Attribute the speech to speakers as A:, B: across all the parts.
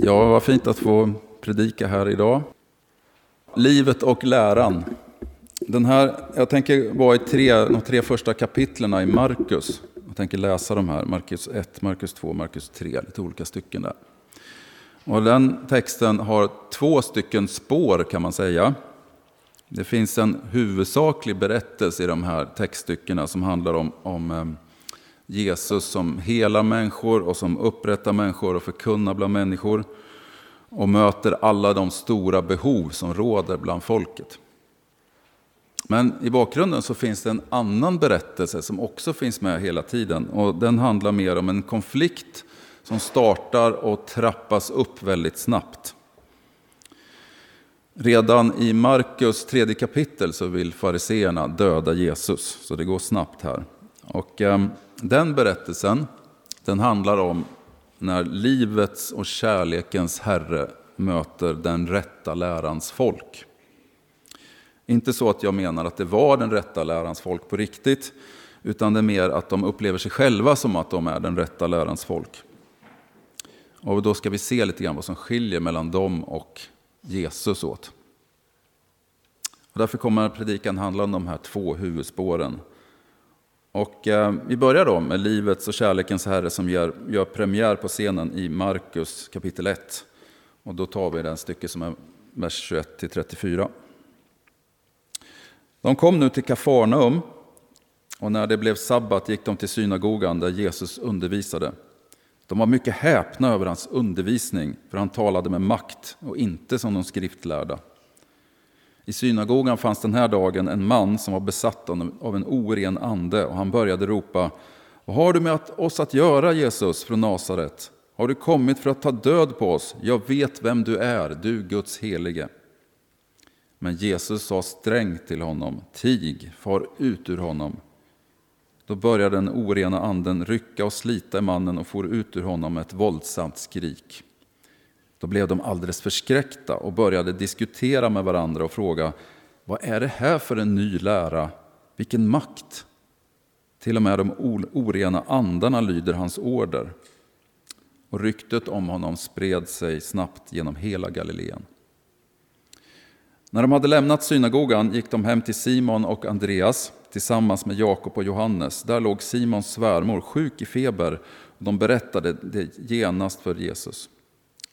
A: Ja, vad fint att få predika här idag. Livet och läran. Den här, jag tänker vara i tre, de tre första kapitlen i Markus. Jag tänker läsa de här, Markus 1, Markus 2, Markus 3, lite olika stycken där. Och den texten har två stycken spår kan man säga. Det finns en huvudsaklig berättelse i de här textstyckena som handlar om, om eh, Jesus som helar människor och som upprättar människor och förkunnar bland människor och möter alla de stora behov som råder bland folket. Men i bakgrunden så finns det en annan berättelse som också finns med hela tiden och den handlar mer om en konflikt som startar och trappas upp väldigt snabbt. Redan i Markus tredje kapitel så vill fariseerna döda Jesus, så det går snabbt här. Och eh, den berättelsen, den handlar om när livets och kärlekens Herre möter den rätta lärans folk. Inte så att jag menar att det var den rätta lärans folk på riktigt, utan det är mer att de upplever sig själva som att de är den rätta lärans folk. Och då ska vi se lite grann vad som skiljer mellan dem och Jesus åt. Och därför kommer predikan handla om de här två huvudspåren. Och eh, vi börjar då med livets och kärlekens Herre som gör, gör premiär på scenen i Markus kapitel 1. Och då tar vi den stycke som är vers 21-34. De kom nu till Kafarnaum och när det blev sabbat gick de till synagogan där Jesus undervisade. De var mycket häpna över hans undervisning, för han talade med makt och inte som de skriftlärda. I synagogan fanns den här dagen en man som var besatt av en oren ande och han började ropa Vad har du med oss att göra Jesus från Nasaret? Har du kommit för att ta död på oss? Jag vet vem du är, du Guds helige. Men Jesus sa strängt till honom, tig, far ut ur honom. Då började den orena anden rycka och slita i mannen och for ut ur honom med ett våldsamt skrik. Då blev de alldeles förskräckta och började diskutera med varandra och fråga vad är det här för en ny lära? Vilken makt! Till och med de orena andarna lyder hans order. Och ryktet om honom spred sig snabbt genom hela Galileen. När de hade lämnat synagogan gick de hem till Simon och Andreas tillsammans med Jakob och Johannes. Där låg Simons svärmor sjuk i feber och de berättade det genast för Jesus.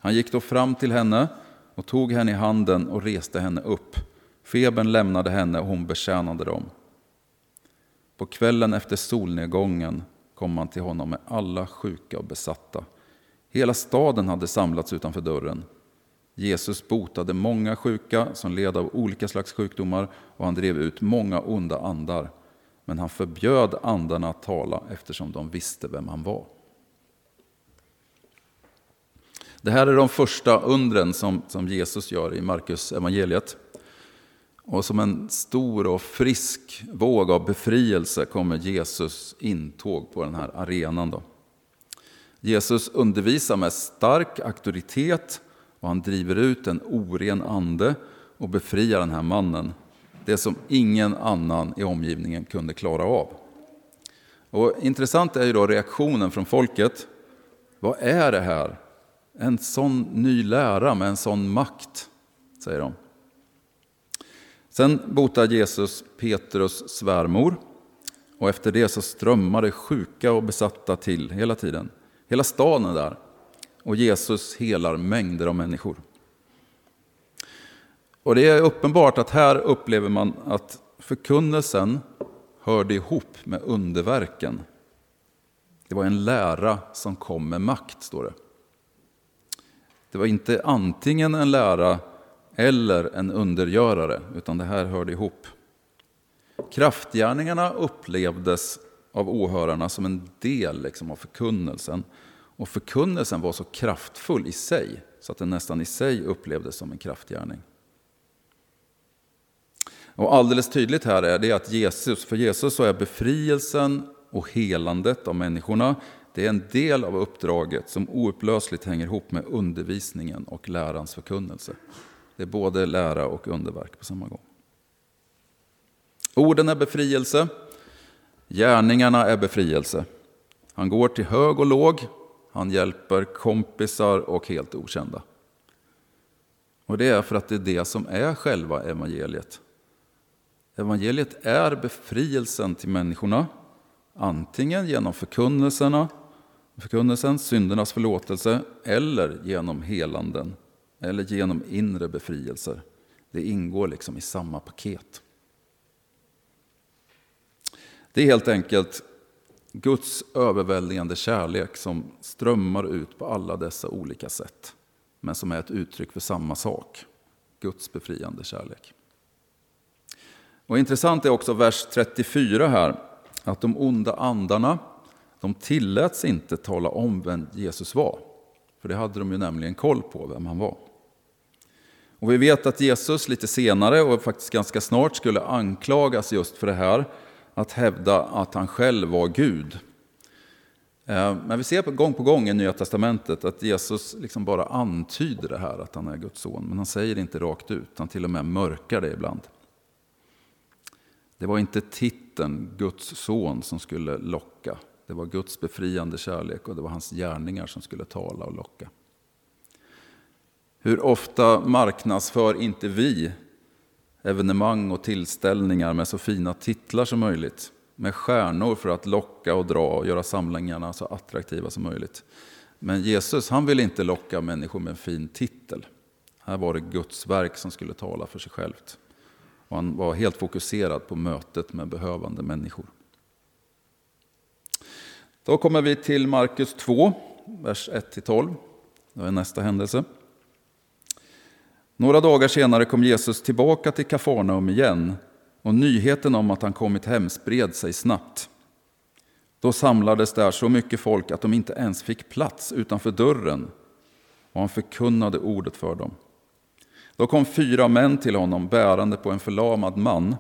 A: Han gick då fram till henne och tog henne i handen och reste henne upp. Febern lämnade henne och hon betjänade dem. På kvällen efter solnedgången kom han till honom med alla sjuka och besatta. Hela staden hade samlats utanför dörren. Jesus botade många sjuka som led av olika slags sjukdomar och han drev ut många onda andar. Men han förbjöd andarna att tala eftersom de visste vem han var. Det här är de första undren som, som Jesus gör i Markus evangeliet. Och som en stor och frisk våg av befrielse kommer Jesus intåg på den här arenan. Då. Jesus undervisar med stark auktoritet och han driver ut en oren ande och befriar den här mannen. Det som ingen annan i omgivningen kunde klara av. Och intressant är ju då reaktionen från folket. Vad är det här? En sån ny lära med en sån makt, säger de. Sen botar Jesus Petrus svärmor och efter det så strömmar det sjuka och besatta till hela tiden. Hela staden är där och Jesus helar mängder av människor. Och det är uppenbart att här upplever man att förkunnelsen hörde ihop med underverken. Det var en lära som kom med makt, står det. Det var inte antingen en lära eller en undergörare, utan det här hörde ihop. Kraftgärningarna upplevdes av åhörarna som en del liksom, av förkunnelsen. Och förkunnelsen var så kraftfull i sig, så att den nästan i sig upplevdes som en kraftgärning. Och alldeles tydligt här är det att Jesus, för Jesus så är befrielsen och helandet av människorna det är en del av uppdraget som oupplösligt hänger ihop med undervisningen och lärans förkunnelse. Det är både lära och underverk på samma gång. Orden är befrielse, gärningarna är befrielse. Han går till hög och låg, Han hjälper kompisar och helt okända. Och det är för att det är det som är själva evangeliet. Evangeliet är befrielsen till människorna, antingen genom förkunnelserna, förkunnelsen, syndernas förlåtelse, eller genom helanden, eller genom inre befrielser. Det ingår liksom i samma paket. Det är helt enkelt Guds överväldigande kärlek som strömmar ut på alla dessa olika sätt, men som är ett uttryck för samma sak, Guds befriande kärlek. Och Intressant är också vers 34 här, att de onda andarna de tilläts inte tala om vem Jesus var, för det hade de ju nämligen koll på vem han var. Och Vi vet att Jesus lite senare, och faktiskt ganska snart, skulle anklagas just för det här, att hävda att han själv var Gud. Eh, men vi ser gång på gång i Nya Testamentet att Jesus liksom bara antyder det här, att han är Guds son. Men han säger det inte rakt ut, han till och med mörkar det ibland. Det var inte titeln Guds son som skulle locka. Det var Guds befriande kärlek och det var hans gärningar som skulle tala och locka. Hur ofta marknadsför inte vi evenemang och tillställningar med så fina titlar som möjligt? Med stjärnor för att locka och dra och göra samlingarna så attraktiva som möjligt. Men Jesus han vill inte locka människor med en fin titel. Här var det Guds verk som skulle tala för sig självt. Och han var helt fokuserad på mötet med behövande människor. Då kommer vi till Markus 2, vers 1-12. Det är nästa händelse. Några dagar senare kom Jesus tillbaka till Kafarnaum igen och nyheten om att han kommit hem spred sig snabbt. Då samlades där så mycket folk att de inte ens fick plats utanför dörren och han förkunnade ordet för dem. Då kom fyra män till honom bärande på en förlamad man.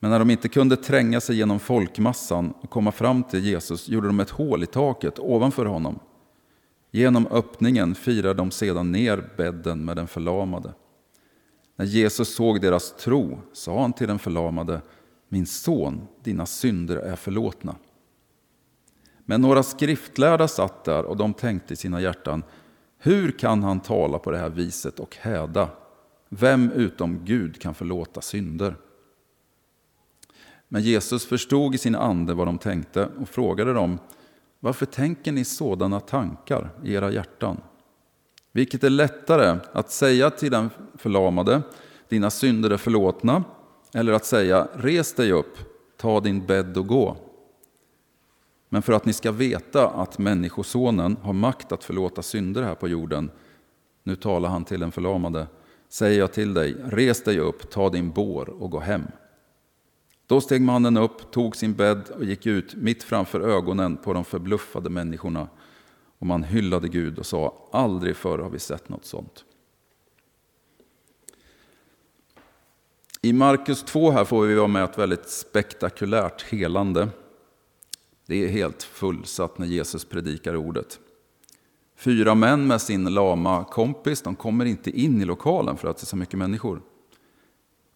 A: Men när de inte kunde tränga sig genom folkmassan och komma fram till Jesus gjorde de ett hål i taket ovanför honom. Genom öppningen firade de sedan ner bädden med den förlamade. När Jesus såg deras tro sa han till den förlamade Min son, dina synder är förlåtna. Men några skriftlärda satt där och de tänkte i sina hjärtan hur kan han tala på det här viset och häda? Vem utom Gud kan förlåta synder? Men Jesus förstod i sin ande vad de tänkte och frågade dem varför tänker ni sådana tankar i era hjärtan? Vilket är lättare att säga till den förlamade, dina synder är förlåtna, eller att säga, res dig upp, ta din bädd och gå. Men för att ni ska veta att Människosonen har makt att förlåta synder här på jorden, nu talar han till den förlamade, säger jag till dig, res dig upp, ta din bår och gå hem. Då steg mannen upp, tog sin bädd och gick ut mitt framför ögonen på de förbluffade människorna. Och man hyllade Gud och sa, aldrig förr har vi sett något sånt. I Markus 2 här får vi vara med ett väldigt spektakulärt helande. Det är helt fullsatt när Jesus predikar ordet. Fyra män med sin lama kompis, de kommer inte in i lokalen för att det är så mycket människor.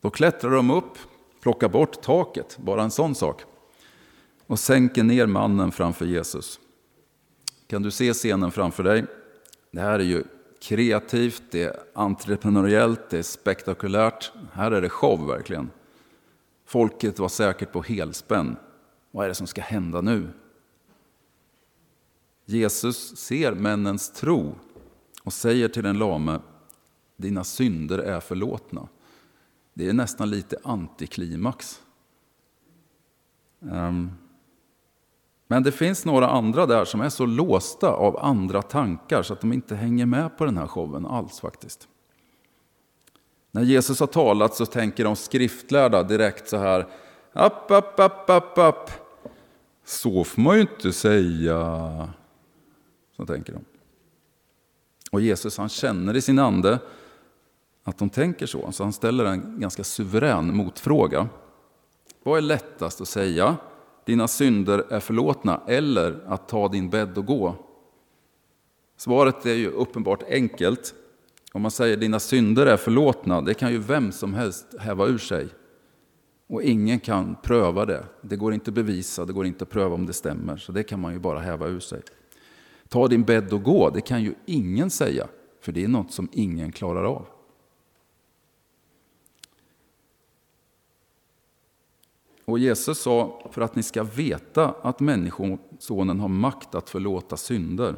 A: Då klättrar de upp Plocka bort taket, bara en sån sak. Och sänker ner mannen framför Jesus. Kan du se scenen framför dig? Det här är ju kreativt, det är entreprenöriellt, det är spektakulärt. Här är det show verkligen. Folket var säkert på helspänn. Vad är det som ska hända nu? Jesus ser männens tro och säger till den lame, dina synder är förlåtna. Det är nästan lite antiklimax. Ehm, men det finns några andra där som är så låsta av andra tankar så att de inte hänger med på den här showen alls faktiskt. När Jesus har talat så tänker de skriftlärda direkt så här. App, app, app, app, app. Så får man ju inte säga. Så tänker de. Och Jesus han känner i sin ande att de tänker så. Så han ställer en ganska suverän motfråga. Vad är lättast att säga? Dina synder är förlåtna eller att ta din bädd och gå? Svaret är ju uppenbart enkelt. Om man säger dina synder är förlåtna, det kan ju vem som helst häva ur sig. Och ingen kan pröva det. Det går inte att bevisa, det går inte att pröva om det stämmer. Så det kan man ju bara häva ur sig. Ta din bädd och gå, det kan ju ingen säga, för det är något som ingen klarar av. Och Jesus sa, för att ni ska veta att Människosonen har makt att förlåta synder,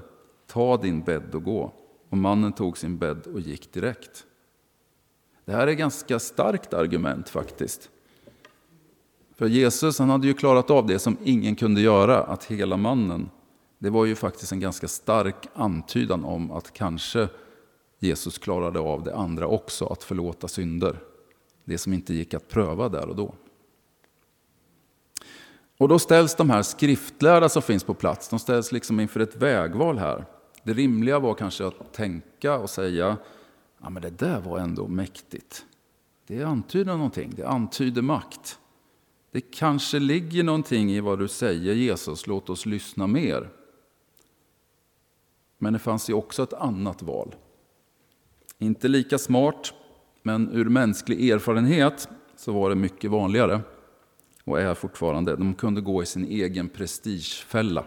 A: ta din bädd och gå. Och mannen tog sin bädd och gick direkt. Det här är ett ganska starkt argument faktiskt. För Jesus han hade ju klarat av det som ingen kunde göra, att hela mannen. Det var ju faktiskt en ganska stark antydan om att kanske Jesus klarade av det andra också, att förlåta synder. Det som inte gick att pröva där och då. Och då ställs de här skriftlärda som finns på plats, de ställs liksom inför ett vägval här. Det rimliga var kanske att tänka och säga, ja men det där var ändå mäktigt. Det antyder någonting, det antyder makt. Det kanske ligger någonting i vad du säger Jesus, låt oss lyssna mer. Men det fanns ju också ett annat val. Inte lika smart, men ur mänsklig erfarenhet så var det mycket vanligare och är fortfarande. De kunde gå i sin egen prestigefälla.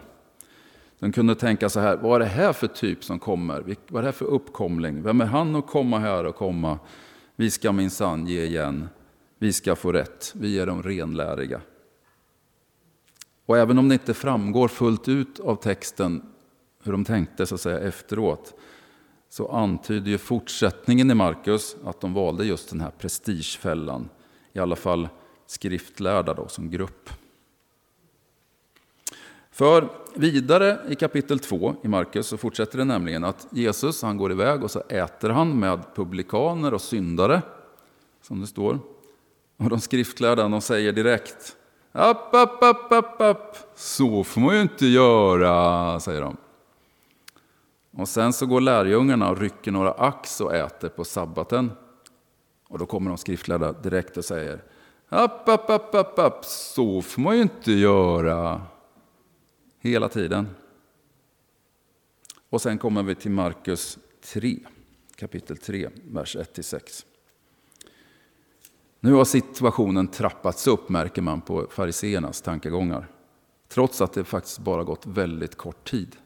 A: De kunde tänka så här, vad är det här för typ som kommer? Vad är det här för uppkomling? Vem är han att komma här och komma? Vi ska minsann ge igen. Vi ska få rätt. Vi är de renläriga. Och även om det inte framgår fullt ut av texten hur de tänkte så att säga efteråt, så antyder ju fortsättningen i Markus att de valde just den här prestigefällan. I alla fall skriftlärda då, som grupp. För vidare i kapitel 2 i Markus så fortsätter det nämligen att Jesus han går iväg och så äter han med publikaner och syndare, som det står. Och de skriftlärda de säger direkt App, app, app, app, app. Så får man ju inte göra, säger de. Och sen så går lärjungarna och rycker några ax och äter på sabbaten. Och då kommer de skriftlärda direkt och säger App, app, app, app, app. Så får man ju inte göra. Hela tiden. Och sen kommer vi till Markus 3, kapitel 3, vers 1-6. Nu har situationen trappats upp, märker man på fariseernas tankegångar. Trots att det faktiskt bara gått väldigt kort tid.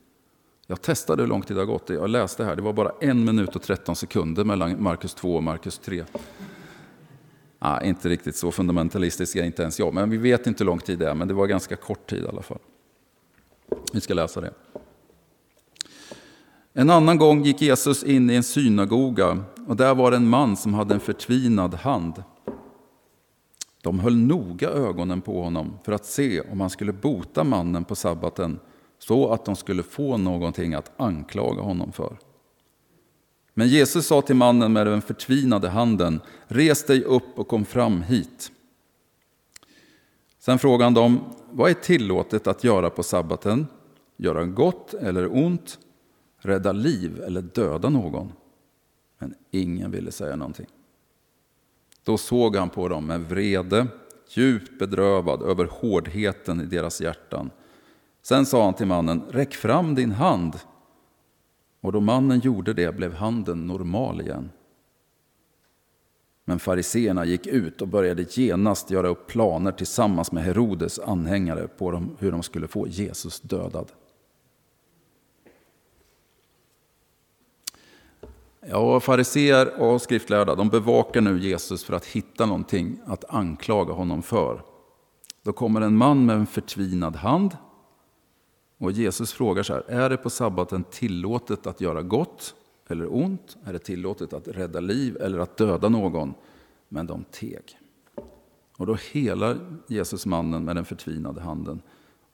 A: Jag testade hur lång tid det har gått. Jag läste här, det var bara en minut och 13 sekunder mellan Markus 2 och Markus 3. Ah, inte riktigt så fundamentalistisk är inte ens jag, men vi vet inte hur lång tid det är, men det var ganska kort tid i alla fall. Vi ska läsa det. En annan gång gick Jesus in i en synagoga och där var en man som hade en förtvinad hand. De höll noga ögonen på honom för att se om han skulle bota mannen på sabbaten så att de skulle få någonting att anklaga honom för. Men Jesus sa till mannen med den förtvinade handen, res dig upp och kom fram hit. Sen frågade han dem, vad är tillåtet att göra på sabbaten? Göra gott eller ont? Rädda liv eller döda någon? Men ingen ville säga någonting. Då såg han på dem med vrede, djupt bedrövad över hårdheten i deras hjärtan. Sen sa han till mannen, räck fram din hand. Och då mannen gjorde det blev handen normal igen. Men fariseerna gick ut och började genast göra upp planer tillsammans med Herodes anhängare på hur de skulle få Jesus dödad. Ja, fariseer och skriftlärda de bevakar nu Jesus för att hitta någonting att anklaga honom för. Då kommer en man med en förtvinad hand och Jesus frågar så här, är det på sabbaten tillåtet att göra gott eller ont? Är det tillåtet att rädda liv eller att döda någon? Men de teg. Och då helar Jesus mannen med den förtvinade handen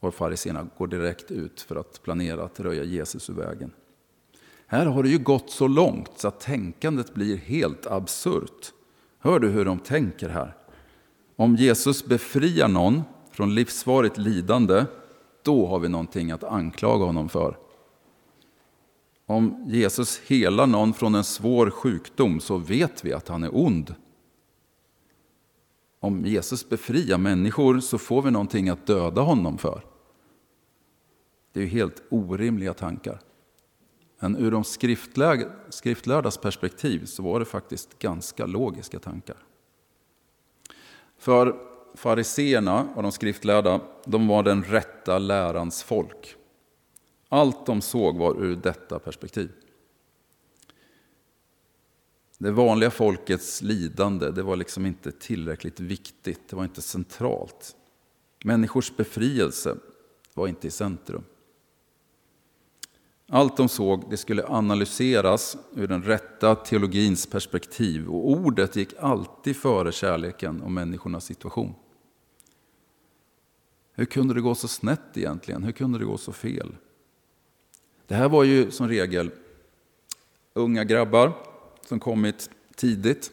A: och fariséerna går direkt ut för att planera att röja Jesus ur vägen. Här har det ju gått så långt så att tänkandet blir helt absurt. Hör du hur de tänker här? Om Jesus befriar någon från livsvarigt lidande då har vi någonting att anklaga honom för. Om Jesus helar någon från en svår sjukdom så vet vi att han är ond. Om Jesus befriar människor så får vi någonting att döda honom för. Det är ju helt orimliga tankar. Men ur de skriftlärdas perspektiv så var det faktiskt ganska logiska tankar. För fariseerna och de skriftlärda, de var den rätta lärans folk. Allt de såg var ur detta perspektiv. Det vanliga folkets lidande det var liksom inte tillräckligt viktigt, det var inte centralt. Människors befrielse var inte i centrum. Allt de såg det skulle analyseras ur den rätta teologins perspektiv och ordet gick alltid före kärleken och människornas situation. Hur kunde det gå så snett egentligen? Hur kunde det gå så fel? Det här var ju som regel unga grabbar som kommit tidigt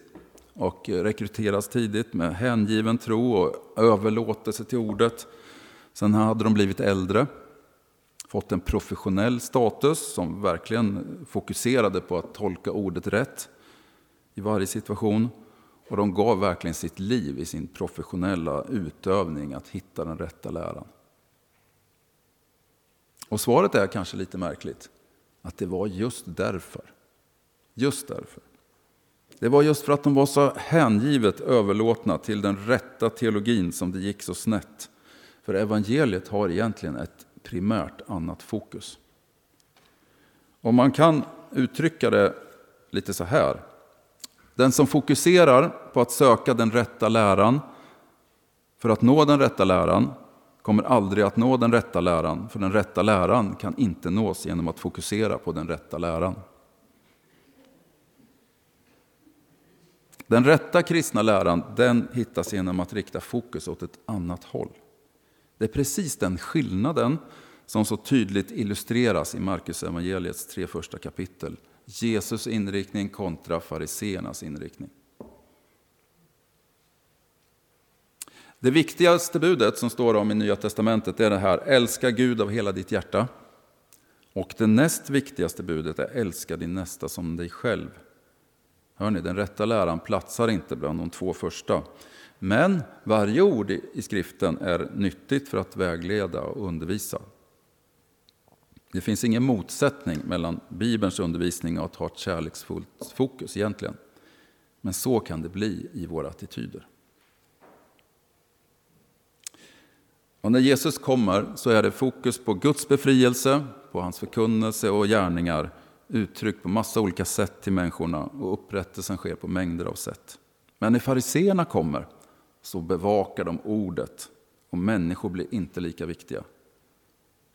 A: och rekryteras tidigt med hängiven tro och överlåtelse till ordet. Sen hade de blivit äldre, fått en professionell status som verkligen fokuserade på att tolka ordet rätt i varje situation. Och de gav verkligen sitt liv i sin professionella utövning att hitta den rätta läran. Och svaret är kanske lite märkligt, att det var just därför. Just därför. Det var just för att de var så hängivet överlåtna till den rätta teologin som det gick så snett. För evangeliet har egentligen ett primärt annat fokus. Och man kan uttrycka det lite så här. Den som fokuserar på att söka den rätta läran för att nå den rätta läran kommer aldrig att nå den rätta läran, för den rätta läran kan inte nås genom att fokusera på den rätta läran. Den rätta kristna läran den hittas genom att rikta fokus åt ett annat håll. Det är precis den skillnaden som så tydligt illustreras i Markus evangeliets tre första kapitel. Jesus inriktning kontra fariseernas inriktning. Det viktigaste budet som står om i Nya Testamentet är det här, älska Gud av hela ditt hjärta. Och det näst viktigaste budet är älska din nästa som dig själv. Hör ni, den rätta läran platsar inte bland de två första. Men varje ord i skriften är nyttigt för att vägleda och undervisa. Det finns ingen motsättning mellan Bibelns undervisning och att ha ett kärleksfullt fokus egentligen. Men så kan det bli i våra attityder. Och när Jesus kommer så är det fokus på Guds befrielse, på hans förkunnelse och gärningar uttryckt på massa olika sätt till människorna och upprättelsen sker på mängder av sätt. Men när fariseerna kommer så bevakar de ordet och människor blir inte lika viktiga.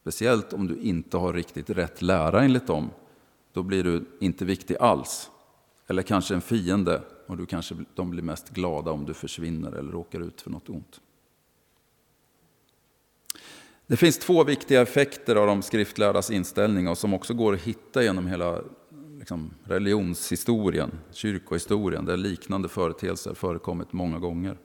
A: Speciellt om du inte har riktigt rätt lära enligt dem. Då blir du inte viktig alls. Eller kanske en fiende och du kanske, de blir mest glada om du försvinner eller råkar ut för något ont. Det finns två viktiga effekter av de skriftlärdas inställning och som också går att hitta genom hela liksom, religionshistorien, kyrkohistorien, där liknande företeelser förekommit många gånger.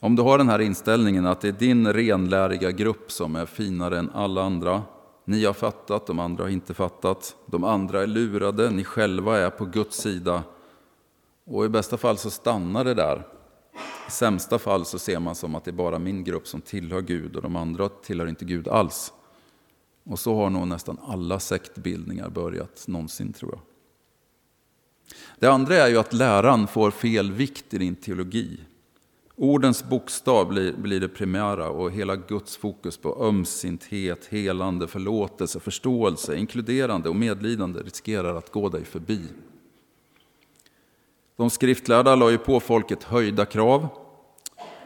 A: Om du har den här inställningen att det är din renläriga grupp som är finare än alla andra, ni har fattat, de andra har inte fattat, de andra är lurade, ni själva är på Guds sida, och i bästa fall så stannar det där i sämsta fall så ser man som att det är bara min grupp som tillhör Gud och de andra tillhör inte Gud alls. Och så har nog nästan alla sektbildningar börjat någonsin tror jag. Det andra är ju att läran får fel vikt i din teologi. Ordens bokstav blir, blir det primära och hela Guds fokus på ömsinthet, helande, förlåtelse, förståelse, inkluderande och medlidande riskerar att gå dig förbi. De skriftlärda la ju på folket höjda krav,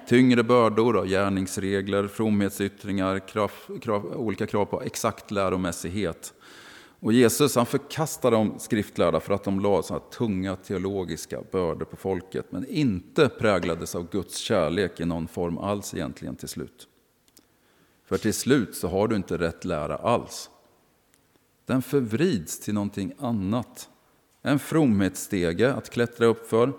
A: tyngre bördor och gärningsregler, fromhetsyttringar, krav, krav, olika krav på exakt läromässighet. Och Jesus han förkastade de skriftlärda för att de lade så tunga teologiska bördor på folket, men inte präglades av Guds kärlek i någon form alls egentligen till slut. För till slut så har du inte rätt lära alls. Den förvrids till någonting annat en fromhetsstege att klättra upp för.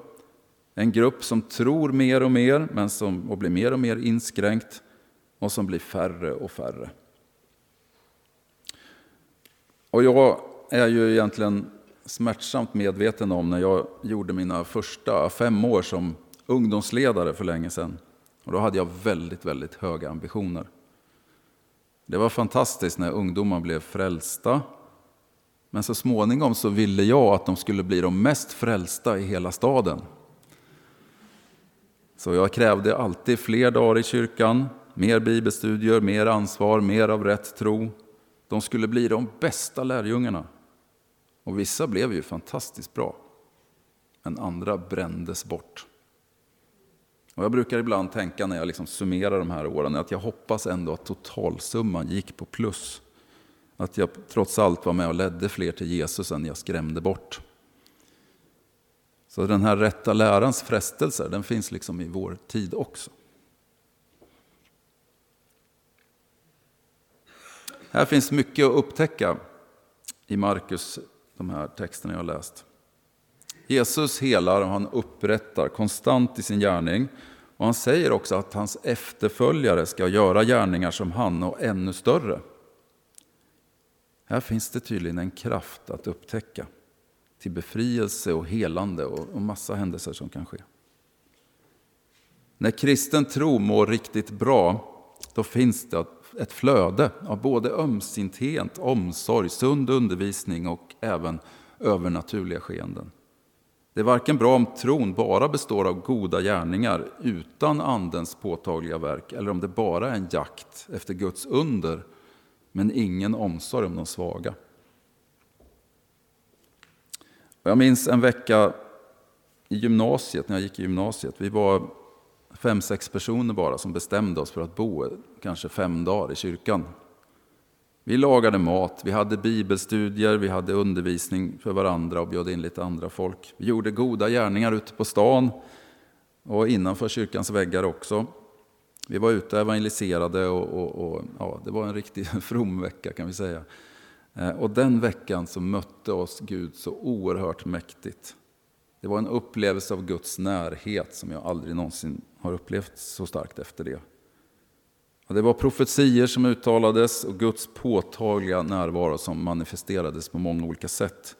A: En grupp som tror mer och mer men som, och blir mer och mer inskränkt och som blir färre och färre. Och jag är ju egentligen smärtsamt medveten om när jag gjorde mina första fem år som ungdomsledare för länge sedan. Och då hade jag väldigt, väldigt höga ambitioner. Det var fantastiskt när ungdomar blev frälsta men så småningom så ville jag att de skulle bli de mest frälsta i hela staden. Så jag krävde alltid fler dagar i kyrkan, mer bibelstudier, mer ansvar, mer av rätt tro. De skulle bli de bästa lärjungarna. Och vissa blev ju fantastiskt bra. Men andra brändes bort. Och jag brukar ibland tänka när jag liksom summerar de här åren att jag hoppas ändå att totalsumman gick på plus. Att jag trots allt var med och ledde fler till Jesus än jag skrämde bort. Så den här rätta lärans frestelser, den finns liksom i vår tid också. Här finns mycket att upptäcka i Markus, de här texterna jag har läst. Jesus helar och han upprättar konstant i sin gärning. Och han säger också att hans efterföljare ska göra gärningar som han och ännu större. Här finns det tydligen en kraft att upptäcka till befrielse och helande och massa händelser som kan ske. När kristen tro mår riktigt bra, då finns det ett flöde av både ömsinthet, omsorg, sund undervisning och även övernaturliga skeenden. Det är varken bra om tron bara består av goda gärningar utan Andens påtagliga verk, eller om det bara är en jakt efter Guds under, men ingen omsorg om de svaga. Jag minns en vecka i gymnasiet, när jag gick i gymnasiet. Vi var fem, sex personer bara som bestämde oss för att bo kanske fem dagar i kyrkan. Vi lagade mat, vi hade bibelstudier, vi hade undervisning för varandra och bjöd in lite andra folk. Vi gjorde goda gärningar ute på stan och innanför kyrkans väggar också. Vi var ute och evangeliserade och, och, och ja, det var en riktigt from vecka kan vi säga. Eh, och den veckan så mötte oss Gud så oerhört mäktigt. Det var en upplevelse av Guds närhet som jag aldrig någonsin har upplevt så starkt efter det. Det var profetier som uttalades och Guds påtagliga närvaro som manifesterades på många olika sätt.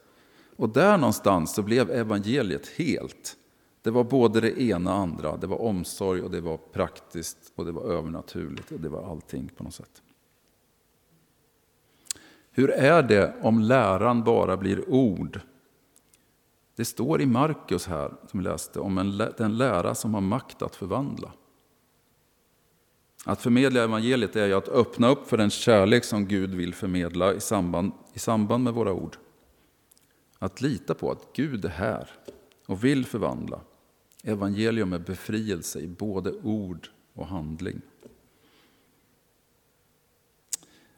A: Och där någonstans så blev evangeliet helt. Det var både det ena och andra. Det var omsorg och det var praktiskt och det var övernaturligt och det var allting på något sätt. Hur är det om läran bara blir ord? Det står i Markus här, som vi läste, om en, den lära som har makt att förvandla. Att förmedla evangeliet är ju att öppna upp för den kärlek som Gud vill förmedla i samband, i samband med våra ord. Att lita på att Gud är här och vill förvandla. Evangelium är befrielse i både ord och handling.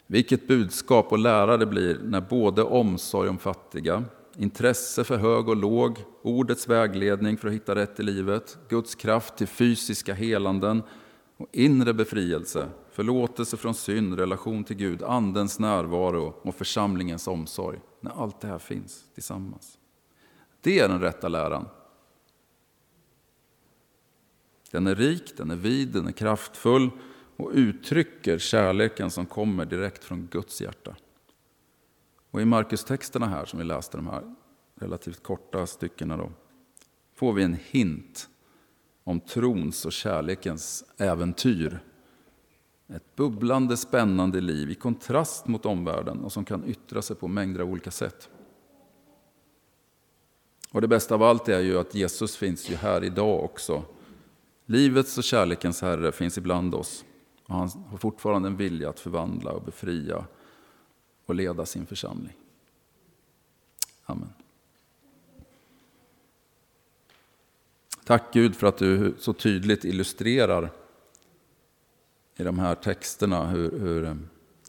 A: Vilket budskap och lära det blir när både omsorg om fattiga, intresse för hög och låg, ordets vägledning för att hitta rätt i livet, Guds kraft till fysiska helanden och inre befrielse, förlåtelse från synd, relation till Gud, Andens närvaro och församlingens omsorg. När allt det här finns tillsammans. Det är den rätta läran. Den är rik, den är vid, den är kraftfull och uttrycker kärleken som kommer direkt från Guds hjärta. Och I Markus-texterna här som vi läste, de här relativt korta styckena, då, får vi en hint om trons och kärlekens äventyr. Ett bubblande, spännande liv i kontrast mot omvärlden och som kan yttra sig på mängder av olika sätt. Och Det bästa av allt är ju att Jesus finns ju här idag också. Livets och kärlekens Herre finns ibland oss. Och han har fortfarande en vilja att förvandla och befria och leda sin församling. Amen. Tack Gud för att du så tydligt illustrerar i de här texterna hur, hur,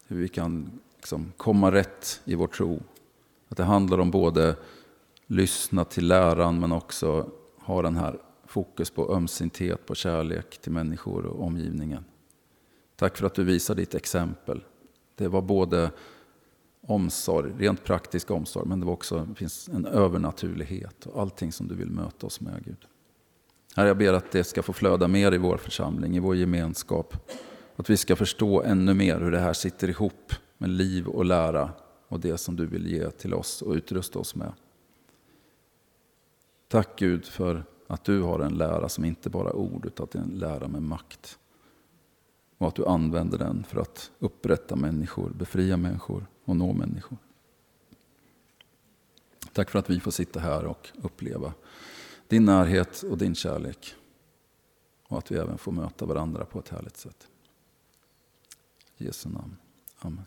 A: hur vi kan liksom komma rätt i vår tro. Att det handlar om både lyssna till läran men också ha den här fokus på ömsinthet, på kärlek till människor och omgivningen. Tack för att du visar ditt exempel. Det var både omsorg, rent praktisk omsorg, men det var också det finns en övernaturlighet och allting som du vill möta oss med, Gud. Herre, jag ber att det ska få flöda mer i vår församling, i vår gemenskap. Att vi ska förstå ännu mer hur det här sitter ihop med liv och lära och det som du vill ge till oss och utrusta oss med. Tack Gud för att du har en lära som inte bara är ord utan att det är en lära med makt. Och att du använder den för att upprätta människor, befria människor och nå människor. Tack för att vi får sitta här och uppleva din närhet och din kärlek. Och att vi även får möta varandra på ett härligt sätt. I Jesu namn. Amen.